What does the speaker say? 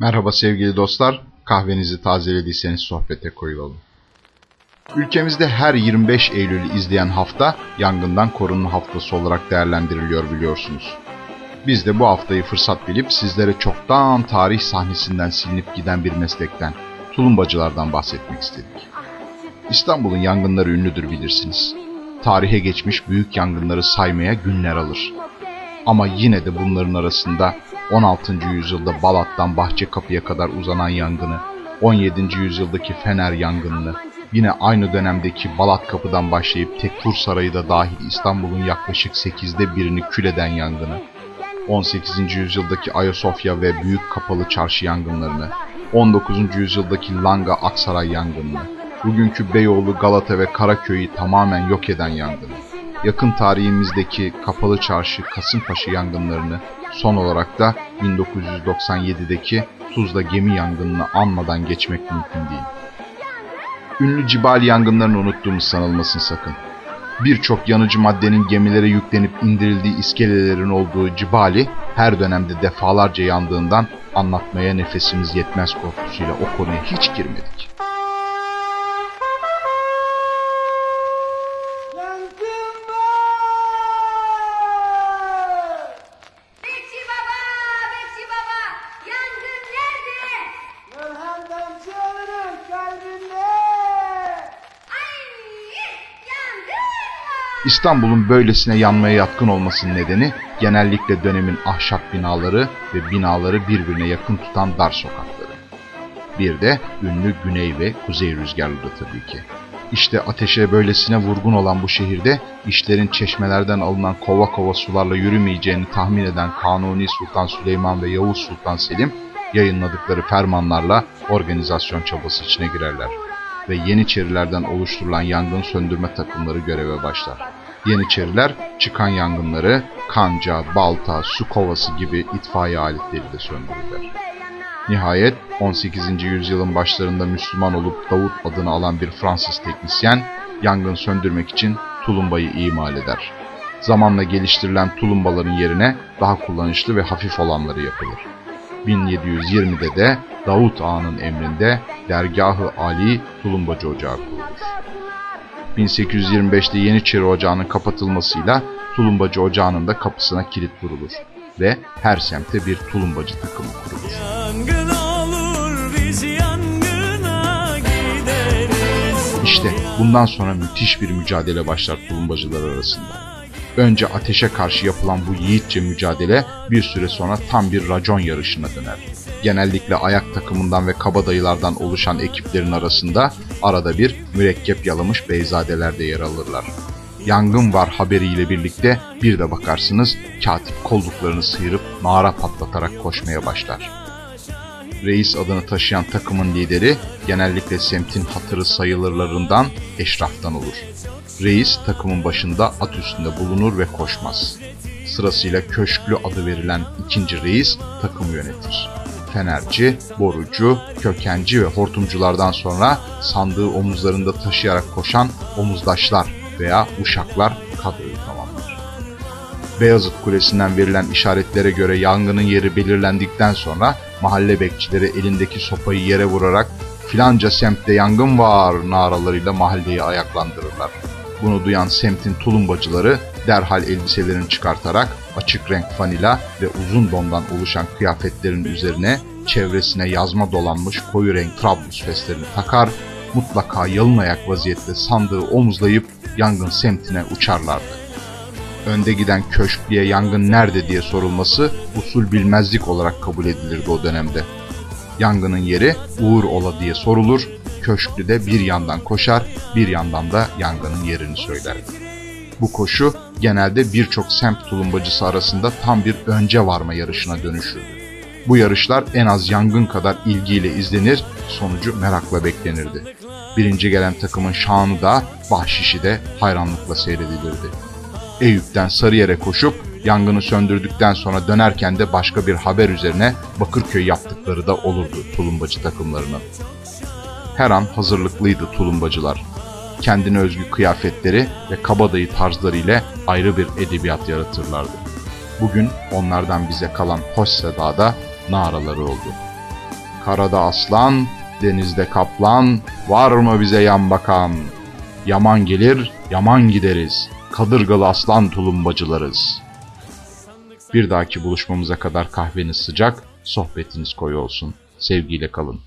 Merhaba sevgili dostlar, kahvenizi tazelediyseniz sohbete koyulalım. Ülkemizde her 25 Eylül'ü izleyen hafta yangından korunma haftası olarak değerlendiriliyor biliyorsunuz. Biz de bu haftayı fırsat bilip sizlere çoktan tarih sahnesinden silinip giden bir meslekten, tulumbacılardan bahsetmek istedik. İstanbul'un yangınları ünlüdür bilirsiniz. Tarihe geçmiş büyük yangınları saymaya günler alır. Ama yine de bunların arasında 16. yüzyılda Balat'tan Bahçekapı'ya kadar uzanan yangını, 17. yüzyıldaki Fener yangınını, yine aynı dönemdeki Balat Kapı'dan başlayıp Tekfur Sarayı da dahil İstanbul'un yaklaşık 8'de birini kül eden yangını, 18. yüzyıldaki Ayasofya ve Büyük Kapalı Çarşı yangınlarını, 19. yüzyıldaki Langa Aksaray yangınını, bugünkü Beyoğlu, Galata ve Karaköy'ü tamamen yok eden yangını, yakın tarihimizdeki Kapalı Çarşı, Kasımpaşa yangınlarını, son olarak da 1997'deki Tuzla gemi yangınını anmadan geçmek mümkün değil. Ünlü Cibali yangınlarını unuttuğumuz sanılmasın sakın. Birçok yanıcı maddenin gemilere yüklenip indirildiği iskelelerin olduğu Cibali her dönemde defalarca yandığından anlatmaya nefesimiz yetmez korkusuyla o konuya hiç girmedik. İstanbul'un böylesine yanmaya yatkın olmasının nedeni genellikle dönemin ahşap binaları ve binaları birbirine yakın tutan dar sokakları. Bir de ünlü güney ve kuzey rüzgarları tabii ki. İşte ateşe böylesine vurgun olan bu şehirde işlerin çeşmelerden alınan kova kova sularla yürümeyeceğini tahmin eden Kanuni Sultan Süleyman ve Yavuz Sultan Selim yayınladıkları fermanlarla organizasyon çabası içine girerler ve Yeniçerilerden oluşturulan yangın söndürme takımları göreve başlar. Yeniçeriler çıkan yangınları kanca, balta, su kovası gibi itfaiye aletleriyle söndürürler. Nihayet 18. yüzyılın başlarında Müslüman olup Davut adını alan bir Fransız teknisyen yangın söndürmek için tulumbayı imal eder. Zamanla geliştirilen tulumbaların yerine daha kullanışlı ve hafif olanları yapılır. 1720'de de Davut Ağa'nın emrinde Dergahı Ali Tulumbacı Ocağı kurulur. 1825'te Yeniçeri Ocağı'nın kapatılmasıyla Tulumbacı Ocağı'nın da kapısına kilit vurulur ve her semte bir tulumbacı takımı kurulur. Yangın olur biz yangına gideriz. İşte bundan sonra müthiş bir mücadele başlar tulumbacılar arasında. Önce ateşe karşı yapılan bu yiğitçe mücadele bir süre sonra tam bir racon yarışına döner. Genellikle ayak takımından ve kabadayılardan oluşan ekiplerin arasında arada bir mürekkep yalamış beyzadeler de yer alırlar. Yangın var haberiyle birlikte bir de bakarsınız katip kolluklarını sıyırıp nara patlatarak koşmaya başlar. Reis adını taşıyan takımın lideri genellikle semtin hatırı sayılırlarından eşraftan olur. Reis takımın başında at üstünde bulunur ve koşmaz. Sırasıyla köşklü adı verilen ikinci reis takımı yönetir. Fenerci, borucu, kökenci ve hortumculardan sonra sandığı omuzlarında taşıyarak koşan omuzdaşlar veya uşaklar kadroyu tamamlar. Beyazıt Kulesi'nden verilen işaretlere göre yangının yeri belirlendikten sonra mahalle bekçileri elindeki sopayı yere vurarak filanca semtte yangın var naralarıyla mahalleyi ayaklandırırlar. Bunu duyan semtin tulumbacıları derhal elbiselerini çıkartarak açık renk fanila ve uzun dondan oluşan kıyafetlerin üzerine çevresine yazma dolanmış koyu renk trablus feslerini takar, mutlaka yalın ayak vaziyette sandığı omuzlayıp yangın semtine uçarlardı önde giden köşklüye yangın nerede diye sorulması usul bilmezlik olarak kabul edilirdi o dönemde. Yangının yeri Uğur Ola diye sorulur, köşklü de bir yandan koşar, bir yandan da yangının yerini söylerdi. Bu koşu genelde birçok semt tulumbacısı arasında tam bir önce varma yarışına dönüşürdü. Bu yarışlar en az yangın kadar ilgiyle izlenir, sonucu merakla beklenirdi. Birinci gelen takımın şanı da, bahşişi de hayranlıkla seyredilirdi. Eyüp'ten Sarıyer'e koşup yangını söndürdükten sonra dönerken de başka bir haber üzerine Bakırköy yaptıkları da olurdu tulumbacı takımlarının. Her an hazırlıklıydı tulumbacılar. Kendine özgü kıyafetleri ve kabadayı tarzları ile ayrı bir edebiyat yaratırlardı. Bugün onlardan bize kalan hoş sedada naraları oldu. Karada aslan, denizde kaplan, var mı bize yan bakan? Yaman gelir, yaman gideriz. Kadırgalı aslan tulumbacılarız. Bir dahaki buluşmamıza kadar kahveniz sıcak, sohbetiniz koyu olsun. Sevgiyle kalın.